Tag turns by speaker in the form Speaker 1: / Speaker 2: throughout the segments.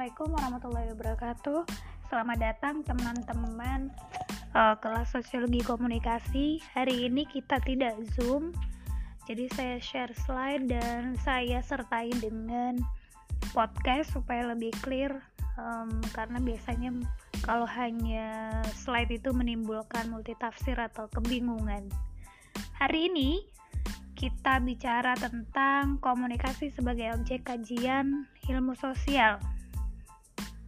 Speaker 1: Assalamualaikum warahmatullahi wabarakatuh. Selamat datang teman-teman uh, kelas sosiologi komunikasi. Hari ini kita tidak Zoom. Jadi saya share slide dan saya sertai dengan podcast supaya lebih clear um, karena biasanya kalau hanya slide itu menimbulkan multitafsir atau kebingungan. Hari ini kita bicara tentang komunikasi sebagai objek kajian ilmu sosial.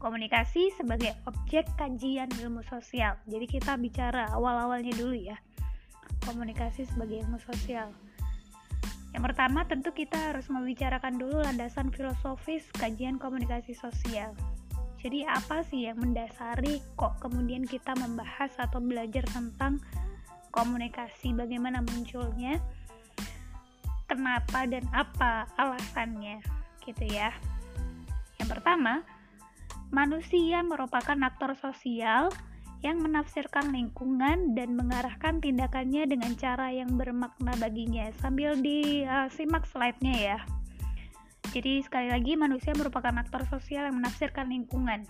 Speaker 1: Komunikasi sebagai objek kajian ilmu sosial. Jadi kita bicara awal-awalnya dulu ya. Komunikasi sebagai ilmu sosial. Yang pertama tentu kita harus membicarakan dulu landasan filosofis kajian komunikasi sosial. Jadi apa sih yang mendasari kok kemudian kita membahas atau belajar tentang komunikasi, bagaimana munculnya? kenapa dan apa alasannya gitu ya yang pertama manusia merupakan aktor sosial yang menafsirkan lingkungan dan mengarahkan tindakannya dengan cara yang bermakna baginya. Sambil disimak uh, slide-nya ya. Jadi sekali lagi manusia merupakan aktor sosial yang menafsirkan lingkungan.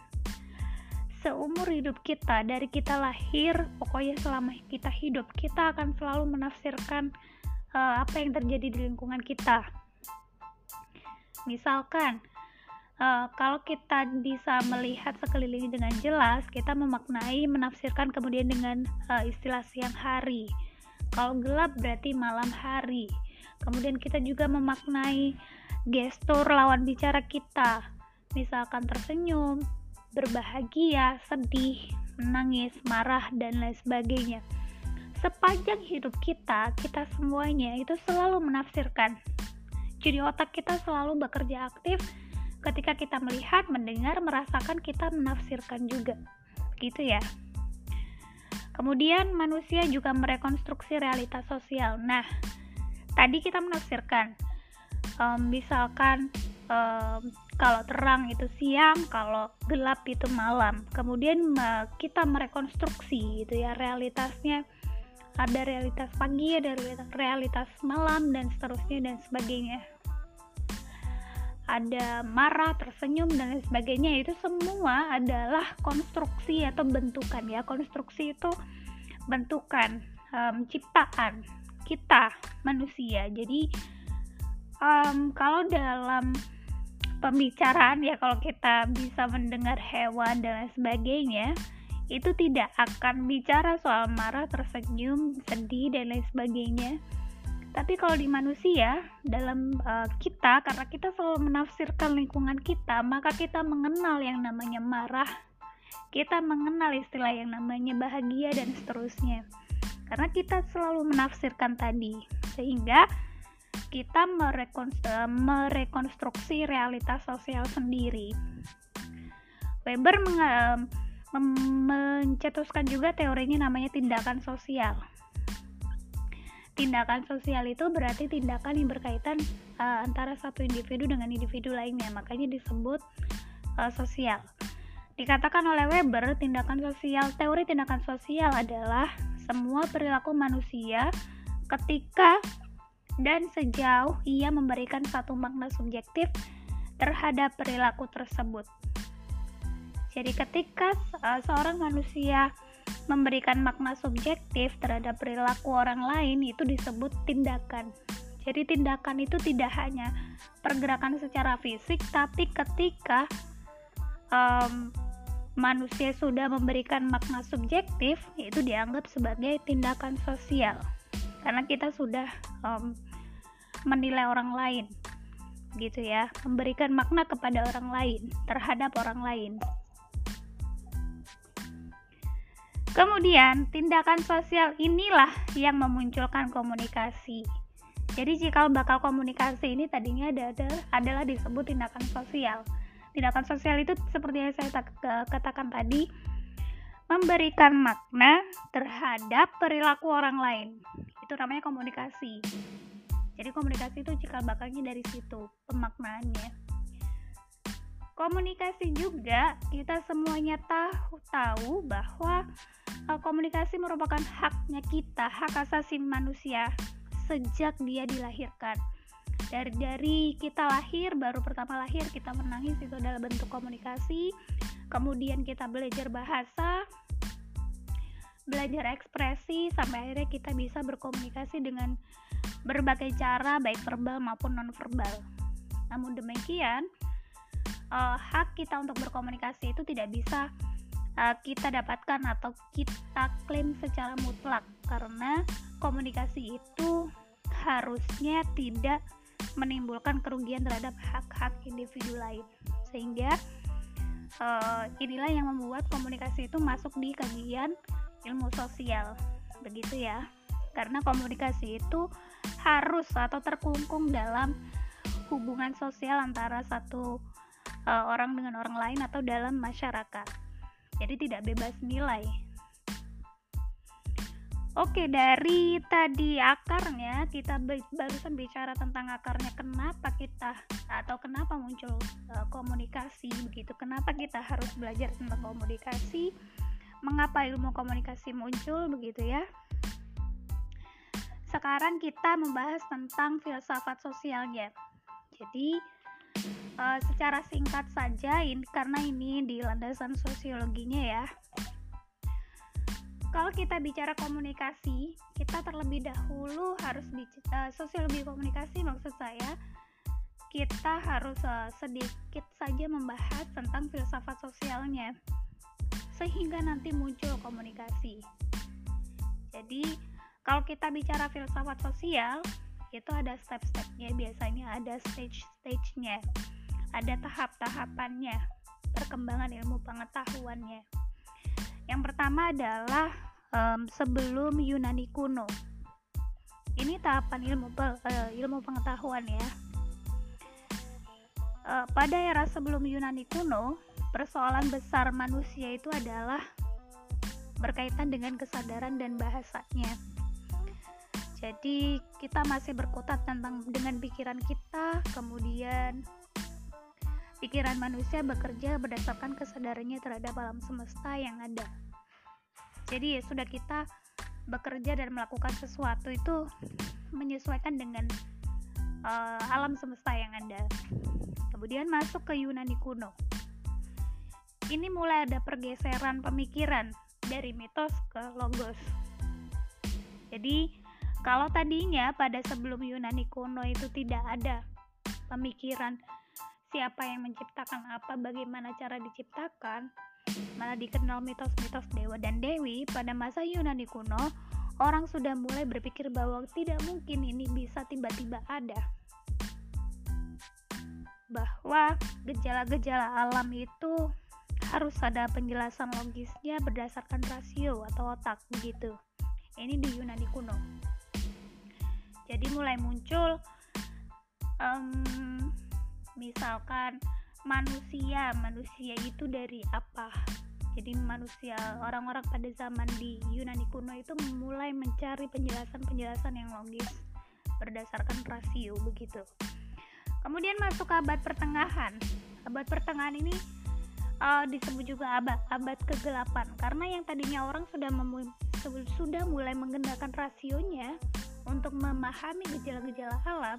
Speaker 1: Seumur hidup kita dari kita lahir pokoknya selama kita hidup kita akan selalu menafsirkan uh, apa yang terjadi di lingkungan kita. Misalkan, uh, kalau kita bisa melihat sekeliling dengan jelas, kita memaknai, menafsirkan kemudian dengan uh, istilah siang hari. Kalau gelap berarti malam hari. Kemudian kita juga memaknai gestur lawan bicara kita. Misalkan tersenyum, berbahagia, sedih, menangis, marah, dan lain sebagainya sepanjang hidup kita, kita semuanya itu selalu menafsirkan. Jadi otak kita selalu bekerja aktif ketika kita melihat, mendengar, merasakan, kita menafsirkan juga. Gitu ya. Kemudian manusia juga merekonstruksi realitas sosial. Nah, tadi kita menafsirkan, um, misalkan um, kalau terang itu siang, kalau gelap itu malam. Kemudian uh, kita merekonstruksi gitu ya realitasnya ada realitas pagi ada realitas malam dan seterusnya dan sebagainya ada marah, tersenyum dan lain sebagainya itu semua adalah konstruksi atau bentukan ya konstruksi itu bentukan um, ciptaan kita manusia jadi um, kalau dalam pembicaraan ya kalau kita bisa mendengar hewan dan lain sebagainya itu tidak akan bicara soal marah, tersenyum, sedih, dan lain sebagainya. Tapi kalau di manusia, dalam uh, kita, karena kita selalu menafsirkan lingkungan kita, maka kita mengenal yang namanya marah, kita mengenal istilah yang namanya bahagia, dan seterusnya. Karena kita selalu menafsirkan tadi, sehingga kita merekonstruksi realitas sosial sendiri. Weber meng mencetuskan juga teorinya namanya tindakan sosial. Tindakan sosial itu berarti tindakan yang berkaitan uh, antara satu individu dengan individu lainnya, makanya disebut uh, sosial. Dikatakan oleh Weber, tindakan sosial, teori tindakan sosial adalah semua perilaku manusia ketika dan sejauh ia memberikan satu makna subjektif terhadap perilaku tersebut. Jadi ketika uh, seorang manusia memberikan makna subjektif terhadap perilaku orang lain itu disebut tindakan. Jadi tindakan itu tidak hanya pergerakan secara fisik, tapi ketika um, manusia sudah memberikan makna subjektif, itu dianggap sebagai tindakan sosial. Karena kita sudah um, menilai orang lain, gitu ya, memberikan makna kepada orang lain terhadap orang lain. Kemudian, tindakan sosial inilah yang memunculkan komunikasi. Jadi, jika bakal komunikasi ini tadinya ada, ada adalah disebut tindakan sosial. Tindakan sosial itu seperti yang saya katakan tadi, memberikan makna terhadap perilaku orang lain. Itu namanya komunikasi. Jadi komunikasi itu jika bakalnya dari situ pemaknaannya komunikasi juga kita semuanya tahu tahu bahwa uh, komunikasi merupakan haknya kita hak asasi manusia sejak dia dilahirkan. Dari dari kita lahir baru pertama lahir kita menangis itu adalah bentuk komunikasi. Kemudian kita belajar bahasa belajar ekspresi sampai akhirnya kita bisa berkomunikasi dengan berbagai cara baik verbal maupun non verbal namun demikian uh, hak kita untuk berkomunikasi itu tidak bisa uh, kita dapatkan atau kita klaim secara mutlak. Karena komunikasi itu harusnya tidak menimbulkan kerugian terhadap hak-hak individu lain. Sehingga uh, inilah yang membuat komunikasi itu masuk di kajian ilmu sosial. Begitu ya. Karena komunikasi itu harus atau terkungkung dalam hubungan sosial antara satu uh, orang dengan orang lain atau dalam masyarakat jadi tidak bebas nilai Oke, dari tadi akarnya kita barusan bicara tentang akarnya kenapa kita atau kenapa muncul uh, komunikasi begitu. Kenapa kita harus belajar tentang komunikasi? Mengapa ilmu komunikasi muncul begitu ya? Sekarang kita membahas tentang filsafat sosialnya. Jadi uh, secara singkat saja ini karena ini di landasan sosiologinya ya kalau kita bicara komunikasi, kita terlebih dahulu harus uh, sosiologi komunikasi maksud saya kita harus uh, sedikit saja membahas tentang filsafat sosialnya sehingga nanti muncul komunikasi. Jadi, kalau kita bicara filsafat sosial, itu ada step-stepnya, biasanya ada stage-stage-nya, ada tahap-tahapannya, perkembangan ilmu pengetahuannya. Yang pertama adalah um, sebelum Yunani kuno. Ini tahapan ilmu uh, ilmu pengetahuan ya. Uh, pada era sebelum Yunani kuno, persoalan besar manusia itu adalah berkaitan dengan kesadaran dan bahasanya. Jadi kita masih berkutat tentang dengan pikiran kita, kemudian Pikiran manusia bekerja berdasarkan kesadarannya terhadap alam semesta yang ada. Jadi ya sudah kita bekerja dan melakukan sesuatu itu menyesuaikan dengan uh, alam semesta yang ada. Kemudian masuk ke Yunani kuno. Ini mulai ada pergeseran pemikiran dari mitos ke logos. Jadi, kalau tadinya pada sebelum Yunani kuno itu tidak ada pemikiran siapa yang menciptakan apa, bagaimana cara diciptakan, malah dikenal mitos-mitos dewa dan dewi pada masa Yunani kuno, orang sudah mulai berpikir bahwa tidak mungkin ini bisa tiba-tiba ada. Bahwa gejala-gejala alam itu harus ada penjelasan logisnya berdasarkan rasio atau otak begitu. Ini di Yunani kuno. Jadi mulai muncul um, misalkan manusia manusia itu dari apa? Jadi manusia orang-orang pada zaman di Yunani kuno itu mulai mencari penjelasan-penjelasan yang logis berdasarkan rasio begitu. Kemudian masuk ke abad pertengahan. Abad pertengahan ini uh, disebut juga abad abad kegelapan. Karena yang tadinya orang sudah sudah mulai menggunakan rasionya untuk memahami gejala-gejala alam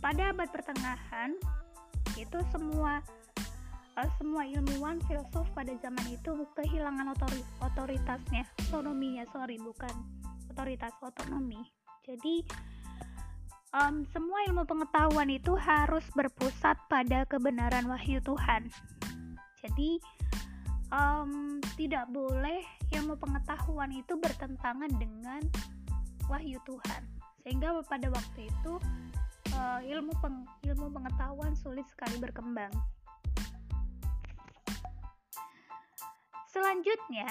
Speaker 1: pada abad pertengahan itu semua uh, semua ilmuwan filsuf pada zaman itu kehilangan otori otoritasnya otonominya sorry bukan otoritas otonomi. Jadi um, semua ilmu pengetahuan itu harus berpusat pada kebenaran wahyu Tuhan. Jadi um, tidak boleh ilmu pengetahuan itu bertentangan dengan wahyu Tuhan. Sehingga pada waktu itu uh, ilmu peng, ilmu pengetahuan sulit sekali berkembang. Selanjutnya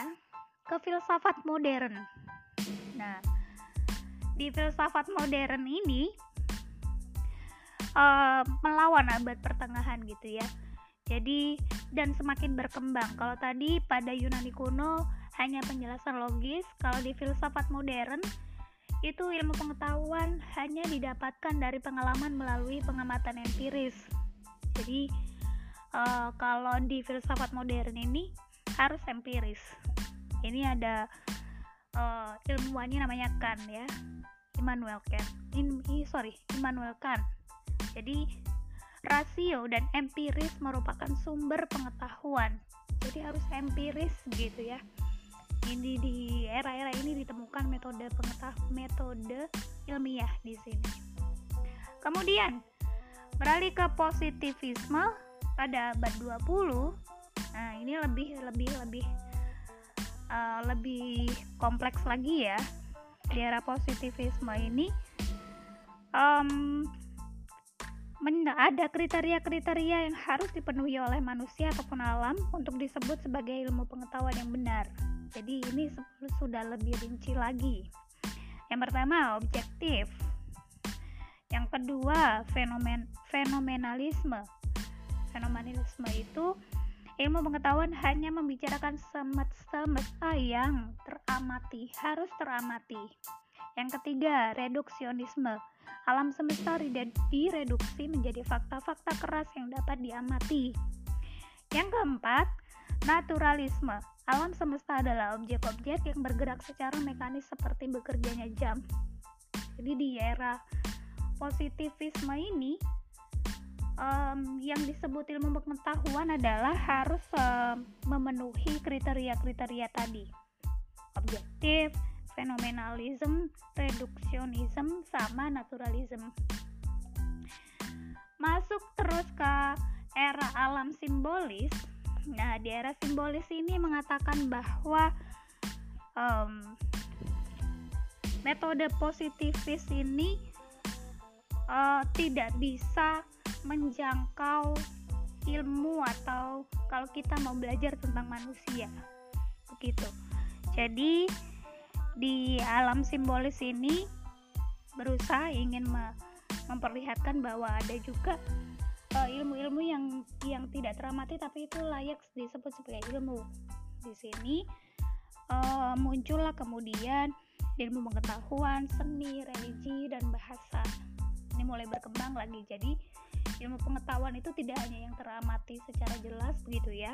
Speaker 1: ke filsafat modern. Nah, di filsafat modern ini uh, melawan abad pertengahan gitu ya. Jadi dan semakin berkembang. Kalau tadi pada Yunani kuno hanya penjelasan logis, kalau di filsafat modern itu ilmu pengetahuan hanya didapatkan dari pengalaman melalui pengamatan empiris. Jadi uh, kalau di filsafat modern ini harus empiris. Ini ada uh, ilmuwannya namanya Kant ya, Immanuel Kant. In, sorry, Immanuel Kant. jadi rasio dan empiris merupakan sumber pengetahuan jadi harus empiris gitu ya ini di era-era ini ditemukan metode pengetahuan metode ilmiah di sini. Kemudian beralih ke positivisme pada abad 20 nah ini lebih lebih lebih uh, lebih kompleks lagi ya di era positivisme ini. Um, ada kriteria-kriteria yang harus dipenuhi oleh manusia ataupun alam untuk disebut sebagai ilmu pengetahuan yang benar. Jadi ini sudah lebih rinci lagi. Yang pertama objektif. Yang kedua fenomen fenomenalisme. Fenomenalisme itu ilmu pengetahuan hanya membicarakan semesta yang teramati, harus teramati. Yang ketiga, reduksionisme alam semesta direduksi menjadi fakta-fakta keras yang dapat diamati. Yang keempat, naturalisme. Alam semesta adalah objek-objek yang bergerak secara mekanis seperti bekerjanya jam. Jadi di era positivisme ini, um, yang disebut ilmu pengetahuan adalah harus um, memenuhi kriteria-kriteria tadi. Objektif, fenomenalism, reduksionisme, sama naturalisme. Masuk terus ke era alam simbolis. Nah, di era simbolis ini mengatakan bahwa um, metode positivis ini uh, tidak bisa menjangkau ilmu atau kalau kita mau belajar tentang manusia. Begitu. Jadi di alam simbolis ini berusaha ingin me memperlihatkan bahwa ada juga uh, ilmu-ilmu uh, yang yang tidak teramati tapi itu layak disebut sebagai ilmu. Di sini uh, muncullah kemudian ilmu pengetahuan, seni, religi dan bahasa. Ini mulai berkembang lagi. Jadi ilmu pengetahuan itu tidak hanya yang teramati secara jelas begitu ya,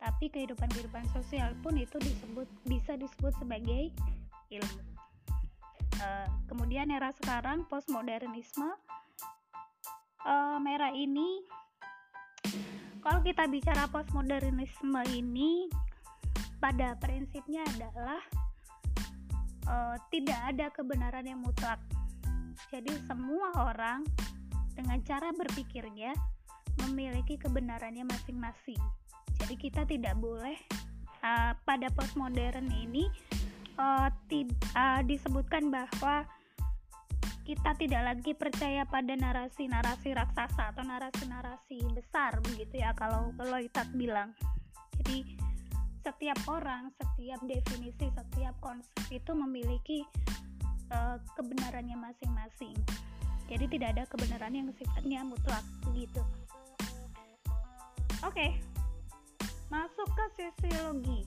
Speaker 1: tapi kehidupan-kehidupan sosial pun itu disebut bisa disebut sebagai ilmu. Uh, kemudian era sekarang postmodernisme uh, era ini kalau kita bicara postmodernisme ini pada prinsipnya adalah uh, tidak ada kebenaran yang mutlak. Jadi semua orang dengan cara berpikirnya memiliki kebenarannya masing-masing. Jadi kita tidak boleh uh, pada postmodern ini uh, uh, disebutkan bahwa kita tidak lagi percaya pada narasi-narasi raksasa atau narasi-narasi besar begitu ya kalau kalau kita bilang. Jadi setiap orang, setiap definisi, setiap konsep itu memiliki uh, kebenarannya masing-masing. Jadi tidak ada kebenaran yang sifatnya mutlak begitu. Oke. Okay masuk ke sosiologi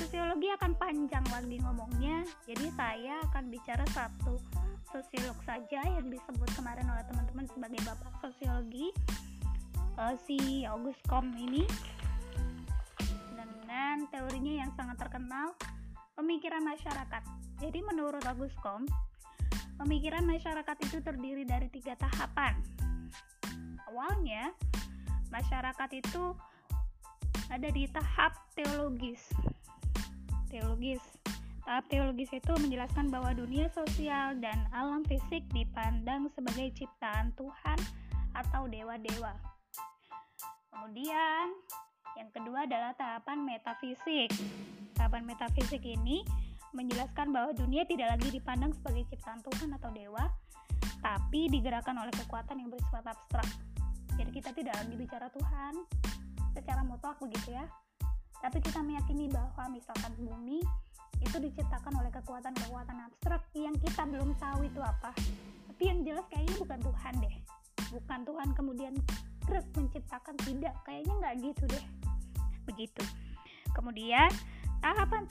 Speaker 1: sosiologi akan panjang lagi ngomongnya jadi saya akan bicara satu sosiolog saja yang disebut kemarin oleh teman-teman sebagai bapak sosiologi uh, si August Comte ini dengan teorinya yang sangat terkenal pemikiran masyarakat jadi menurut August Comte pemikiran masyarakat itu terdiri dari tiga tahapan awalnya masyarakat itu ada di tahap teologis. Teologis. Teologis itu menjelaskan bahwa dunia sosial dan alam fisik dipandang sebagai ciptaan Tuhan atau dewa-dewa. Kemudian, yang kedua adalah tahapan metafisik. Tahapan metafisik ini menjelaskan bahwa dunia tidak lagi dipandang sebagai ciptaan Tuhan atau dewa, tapi digerakkan oleh kekuatan yang bersifat abstrak. Jadi kita tidak lagi bicara Tuhan, secara mutlak begitu ya tapi kita meyakini bahwa misalkan bumi itu diciptakan oleh kekuatan-kekuatan abstrak yang kita belum tahu itu apa. Tapi yang jelas kayaknya bukan Tuhan deh. Bukan Tuhan kemudian terus menciptakan tidak. Kayaknya nggak gitu deh. Begitu. Kemudian tahapan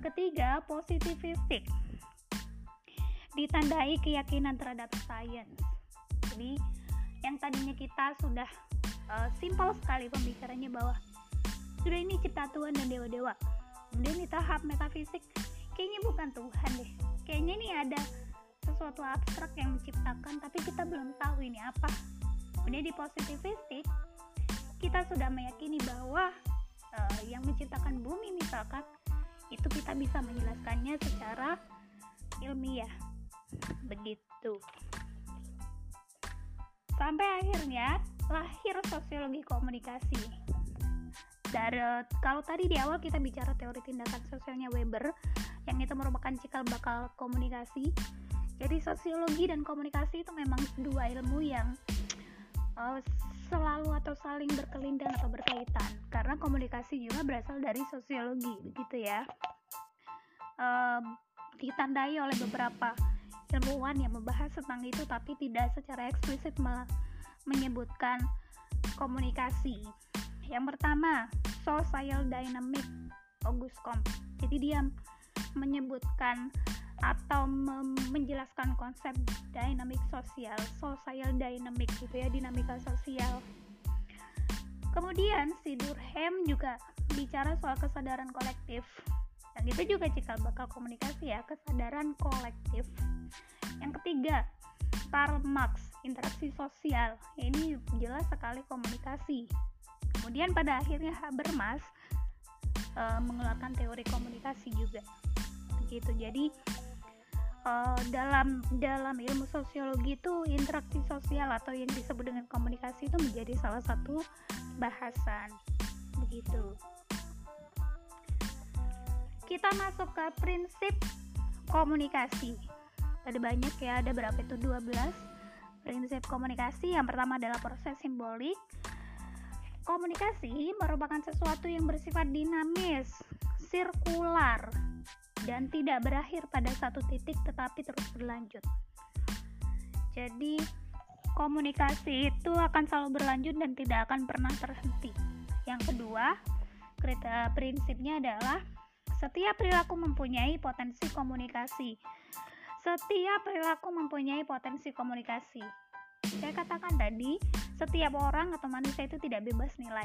Speaker 1: ketiga positivistik. Ditandai keyakinan terhadap sains. Jadi yang tadinya kita sudah uh, simpel sekali pembicaranya bahwa sudah ini cipta Tuhan dan dewa-dewa kemudian di tahap metafisik. Kayaknya bukan Tuhan deh. Kayaknya ini ada sesuatu abstrak yang menciptakan tapi kita belum tahu ini apa. Kemudian di positivistik kita sudah meyakini bahwa uh, yang menciptakan bumi misalkan itu kita bisa menjelaskannya secara ilmiah. Begitu. Sampai akhirnya lahir sosiologi komunikasi dari kalau tadi di awal kita bicara teori tindakan sosialnya Weber yang itu merupakan cikal bakal komunikasi. Jadi sosiologi dan komunikasi itu memang dua ilmu yang uh, selalu atau saling berkelindan atau berkaitan. Karena komunikasi juga berasal dari sosiologi begitu ya. Uh, ditandai oleh beberapa ilmuwan yang membahas tentang itu tapi tidak secara eksplisit menyebutkan komunikasi yang pertama, social dynamic August. Jadi dia menyebutkan atau menjelaskan konsep dynamic sosial, social dynamic gitu ya, dinamika sosial. Kemudian si Durkheim juga bicara soal kesadaran kolektif. Yang itu juga cikal bakal komunikasi ya, kesadaran kolektif. Yang ketiga, Karl Marx, interaksi sosial. Ini jelas sekali komunikasi kemudian pada akhirnya Habermas uh, mengeluarkan teori komunikasi juga. Begitu. Jadi uh, dalam dalam ilmu sosiologi itu interaksi sosial atau yang disebut dengan komunikasi itu menjadi salah satu bahasan. Begitu. Kita masuk ke prinsip komunikasi. Ada banyak ya ada berapa itu? 12 prinsip komunikasi yang pertama adalah proses simbolik Komunikasi merupakan sesuatu yang bersifat dinamis, sirkular, dan tidak berakhir pada satu titik tetapi terus berlanjut. Jadi, komunikasi itu akan selalu berlanjut dan tidak akan pernah terhenti. Yang kedua, kriteria prinsipnya adalah setiap perilaku mempunyai potensi komunikasi. Setiap perilaku mempunyai potensi komunikasi. Saya katakan tadi, setiap orang atau manusia itu tidak bebas nilai.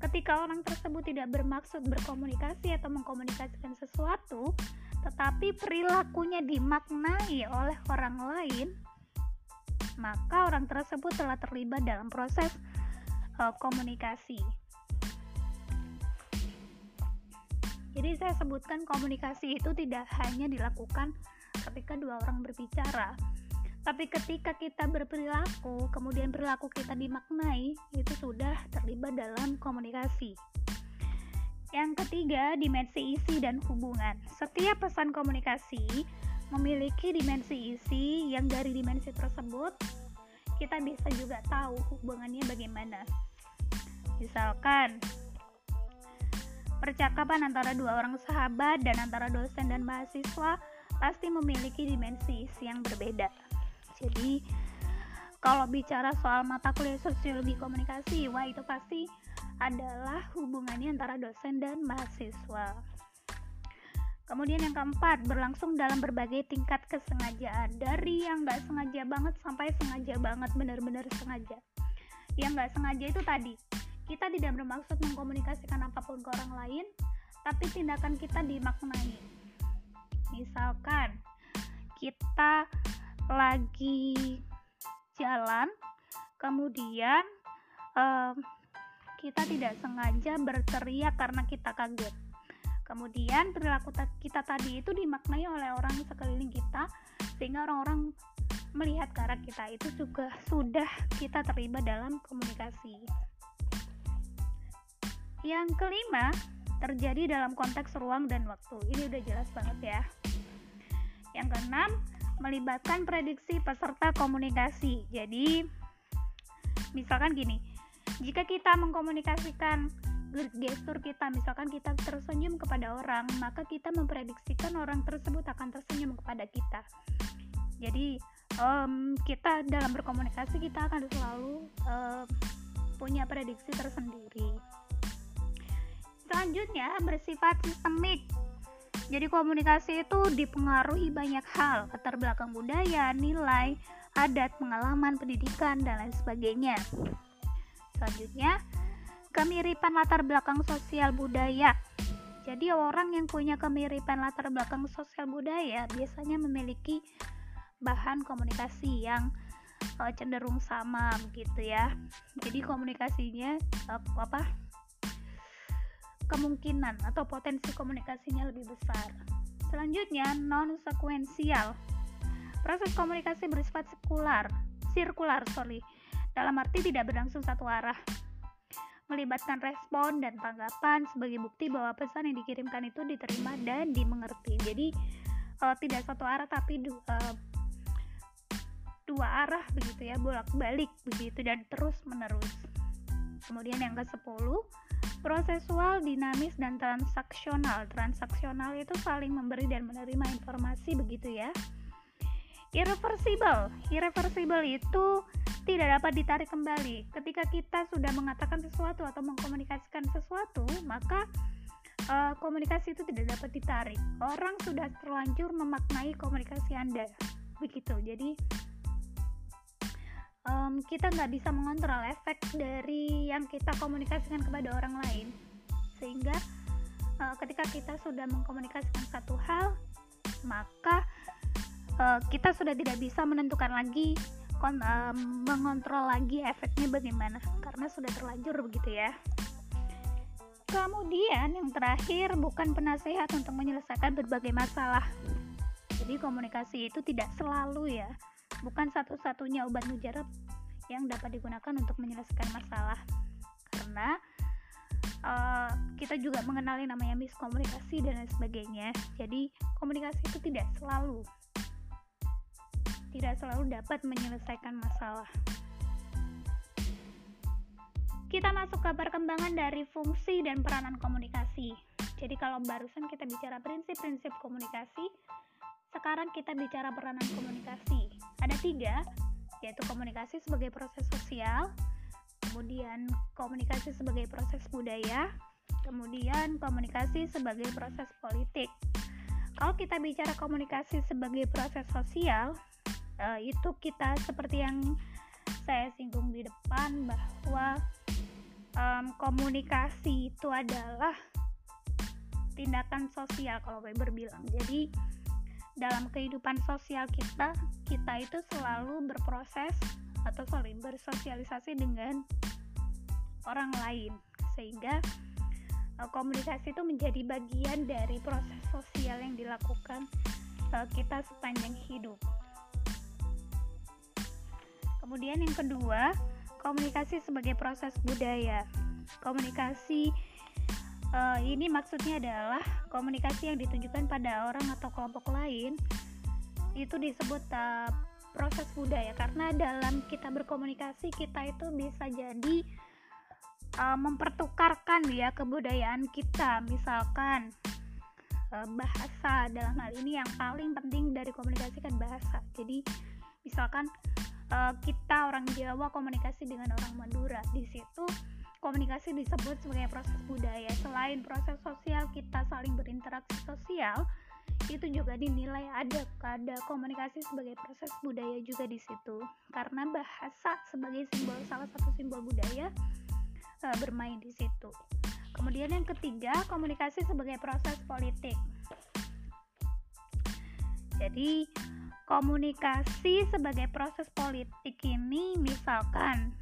Speaker 1: Ketika orang tersebut tidak bermaksud berkomunikasi atau mengkomunikasikan sesuatu, tetapi perilakunya dimaknai oleh orang lain, maka orang tersebut telah terlibat dalam proses uh, komunikasi. Jadi saya sebutkan komunikasi itu tidak hanya dilakukan ketika dua orang berbicara, tapi ketika kita berperilaku, kemudian perilaku kita dimaknai, itu sudah terlibat dalam komunikasi. Yang ketiga, dimensi isi dan hubungan. Setiap pesan komunikasi memiliki dimensi isi yang dari dimensi tersebut kita bisa juga tahu hubungannya bagaimana. Misalkan percakapan antara dua orang sahabat dan antara dosen dan mahasiswa pasti memiliki dimensi isi yang berbeda jadi kalau bicara soal mata kuliah sosiologi komunikasi wah itu pasti adalah hubungannya antara dosen dan mahasiswa. Kemudian yang keempat, berlangsung dalam berbagai tingkat kesengajaan. Dari yang gak sengaja banget sampai sengaja banget, benar-benar sengaja. Yang gak sengaja itu tadi Kita tidak bermaksud mengkomunikasikan apa pun ke orang lain Tapi tindakan kita dimaknai. Misalkan, kita lagi jalan kemudian um, kita tidak sengaja berteriak karena kita kaget. Kemudian perilaku kita tadi itu dimaknai oleh orang sekeliling kita sehingga orang-orang melihat ke kita itu juga sudah kita terlibat dalam komunikasi. Yang kelima terjadi dalam konteks ruang dan waktu. Ini udah jelas banget ya. Yang keenam melibatkan prediksi peserta komunikasi. Jadi, misalkan gini, jika kita mengkomunikasikan gestur kita, misalkan kita tersenyum kepada orang, maka kita memprediksikan orang tersebut akan tersenyum kepada kita. Jadi, um, kita dalam berkomunikasi kita akan selalu um, punya prediksi tersendiri. Selanjutnya, bersifat sistemik jadi komunikasi itu dipengaruhi banyak hal, latar belakang budaya, nilai, adat, pengalaman, pendidikan, dan lain sebagainya. Selanjutnya, kemiripan latar belakang sosial budaya. Jadi orang yang punya kemiripan latar belakang sosial budaya biasanya memiliki bahan komunikasi yang uh, cenderung sama begitu ya jadi komunikasinya uh, apa kemungkinan atau potensi komunikasinya lebih besar selanjutnya non sekuensial proses komunikasi bersifat sekular sirkular sorry dalam arti tidak berlangsung satu arah melibatkan respon dan tanggapan sebagai bukti bahwa pesan yang dikirimkan itu diterima dan dimengerti. Jadi uh, tidak satu arah tapi du, uh, dua arah begitu ya, bolak-balik begitu dan terus menerus. Kemudian yang ke-10, prosesual, dinamis dan transaksional. Transaksional itu saling memberi dan menerima informasi begitu ya. Irreversible. Irreversible itu tidak dapat ditarik kembali. Ketika kita sudah mengatakan sesuatu atau mengkomunikasikan sesuatu, maka uh, komunikasi itu tidak dapat ditarik. Orang sudah terlanjur memaknai komunikasi Anda. Begitu. Jadi um, kita nggak bisa mengontrol efek dari yang kita komunikasikan kepada orang lain. Sehingga uh, ketika kita sudah mengkomunikasikan satu hal, maka uh, kita sudah tidak bisa menentukan lagi kon, uh, mengontrol lagi efeknya bagaimana karena sudah terlanjur begitu ya. Kemudian yang terakhir bukan penasehat untuk menyelesaikan berbagai masalah. Jadi komunikasi itu tidak selalu ya bukan satu-satunya obat mujarab yang dapat digunakan untuk menyelesaikan masalah karena uh, kita juga mengenali namanya miskomunikasi dan lain sebagainya jadi komunikasi itu tidak selalu tidak selalu dapat menyelesaikan masalah. Kita masuk ke perkembangan dari fungsi dan peranan komunikasi. Jadi kalau barusan kita bicara prinsip-prinsip komunikasi, sekarang kita bicara peranan komunikasi. Ada tiga, yaitu komunikasi sebagai proses sosial, kemudian komunikasi sebagai proses budaya, kemudian komunikasi sebagai proses politik. Kalau kita bicara komunikasi sebagai proses sosial, uh, itu kita seperti yang saya singgung di depan bahwa um, komunikasi itu adalah tindakan sosial kalau Weber bilang jadi dalam kehidupan sosial kita kita itu selalu berproses atau sorry bersosialisasi dengan orang lain sehingga uh, komunikasi itu menjadi bagian dari proses sosial yang dilakukan uh, kita sepanjang hidup Kemudian yang kedua, komunikasi sebagai proses budaya. Komunikasi uh, ini maksudnya adalah komunikasi yang ditunjukkan pada orang atau kelompok lain itu disebut uh, proses budaya karena dalam kita berkomunikasi kita itu bisa jadi uh, mempertukarkan ya kebudayaan kita. Misalkan uh, bahasa dalam hal ini yang paling penting dari komunikasi kan bahasa. Jadi misalkan kita orang Jawa komunikasi dengan orang Madura. Di situ komunikasi disebut sebagai proses budaya. Selain proses sosial kita saling berinteraksi sosial itu juga dinilai ada ada komunikasi sebagai proses budaya juga di situ. Karena bahasa sebagai simbol salah satu simbol budaya uh, bermain di situ. Kemudian yang ketiga komunikasi sebagai proses politik. Jadi komunikasi sebagai proses politik ini misalkan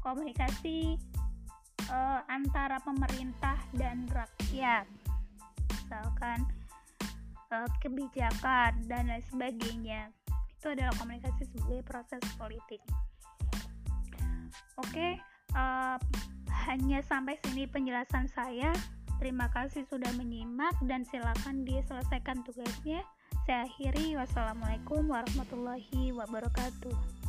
Speaker 1: komunikasi uh, antara pemerintah dan rakyat. Misalkan uh, kebijakan dan lain sebagainya. Itu adalah komunikasi sebagai proses politik. Oke okay, uh, hanya sampai sini penjelasan saya. Terima kasih sudah menyimak dan silakan diselesaikan tugasnya. Saya akhiri. Wassalamualaikum warahmatullahi wabarakatuh